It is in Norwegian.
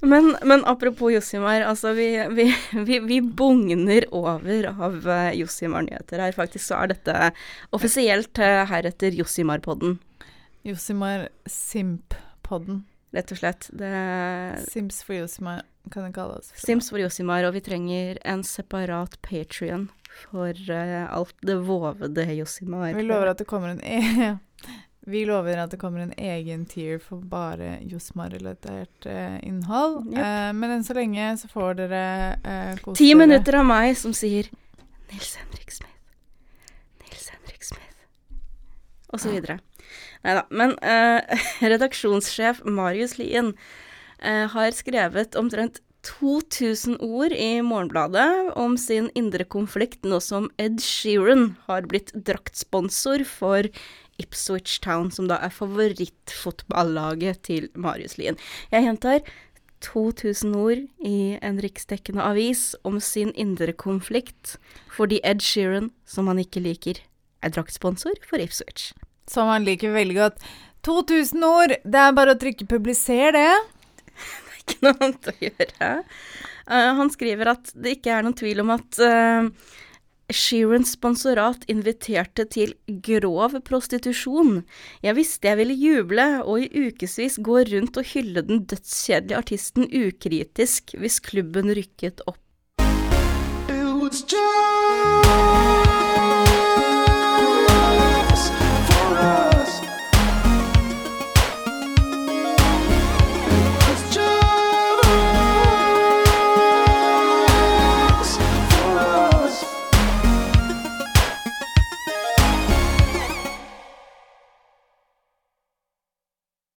Men, men apropos Jossimar, altså vi, vi, vi, vi bugner over av uh, Jossimar-nyheter her. Faktisk så er dette offisielt uh, heretter Jossimar-podden. Josimar Simp-podden. Rett og slett. Det, Sims for Josimar kan det kalles. for. Sims for Jossimar, og vi trenger en separat Patrion for uh, alt det vovede Jossimar. Vi lover at det kommer en e Vi lover at det kommer en egen tier for bare Josmar-relatert eh, innhold. Yep. Eh, men enn så lenge så får dere eh, kose Ti minutter av meg som sier Nils Henrik Smith. Nils Henrik Smith. Og så videre. Nei da. Men eh, redaksjonssjef Marius Lien eh, har skrevet omtrent 2000 ord i Morgenbladet om sin indre konflikt nå som Ed Sheeran har blitt draktsponsor for Ipswich Town, som da er favorittfotballaget til Marius Lien. Jeg gjentar 2000 ord i en riksdekkende avis om sin indre konflikt fordi Ed Sheeran, som han ikke liker, er draktsponsor for Ipswich. Som han liker veldig godt. 2000 ord! Det er bare å trykke 'publiser', det. det er Ikke noe annet å gjøre. Uh, han skriver at det ikke er noen tvil om at uh, Sheerans sponsorat inviterte til grov prostitusjon. Jeg visste jeg ville juble, og i ukevis gå rundt og hylle den dødskjedelige artisten ukritisk hvis klubben rykket opp. It was just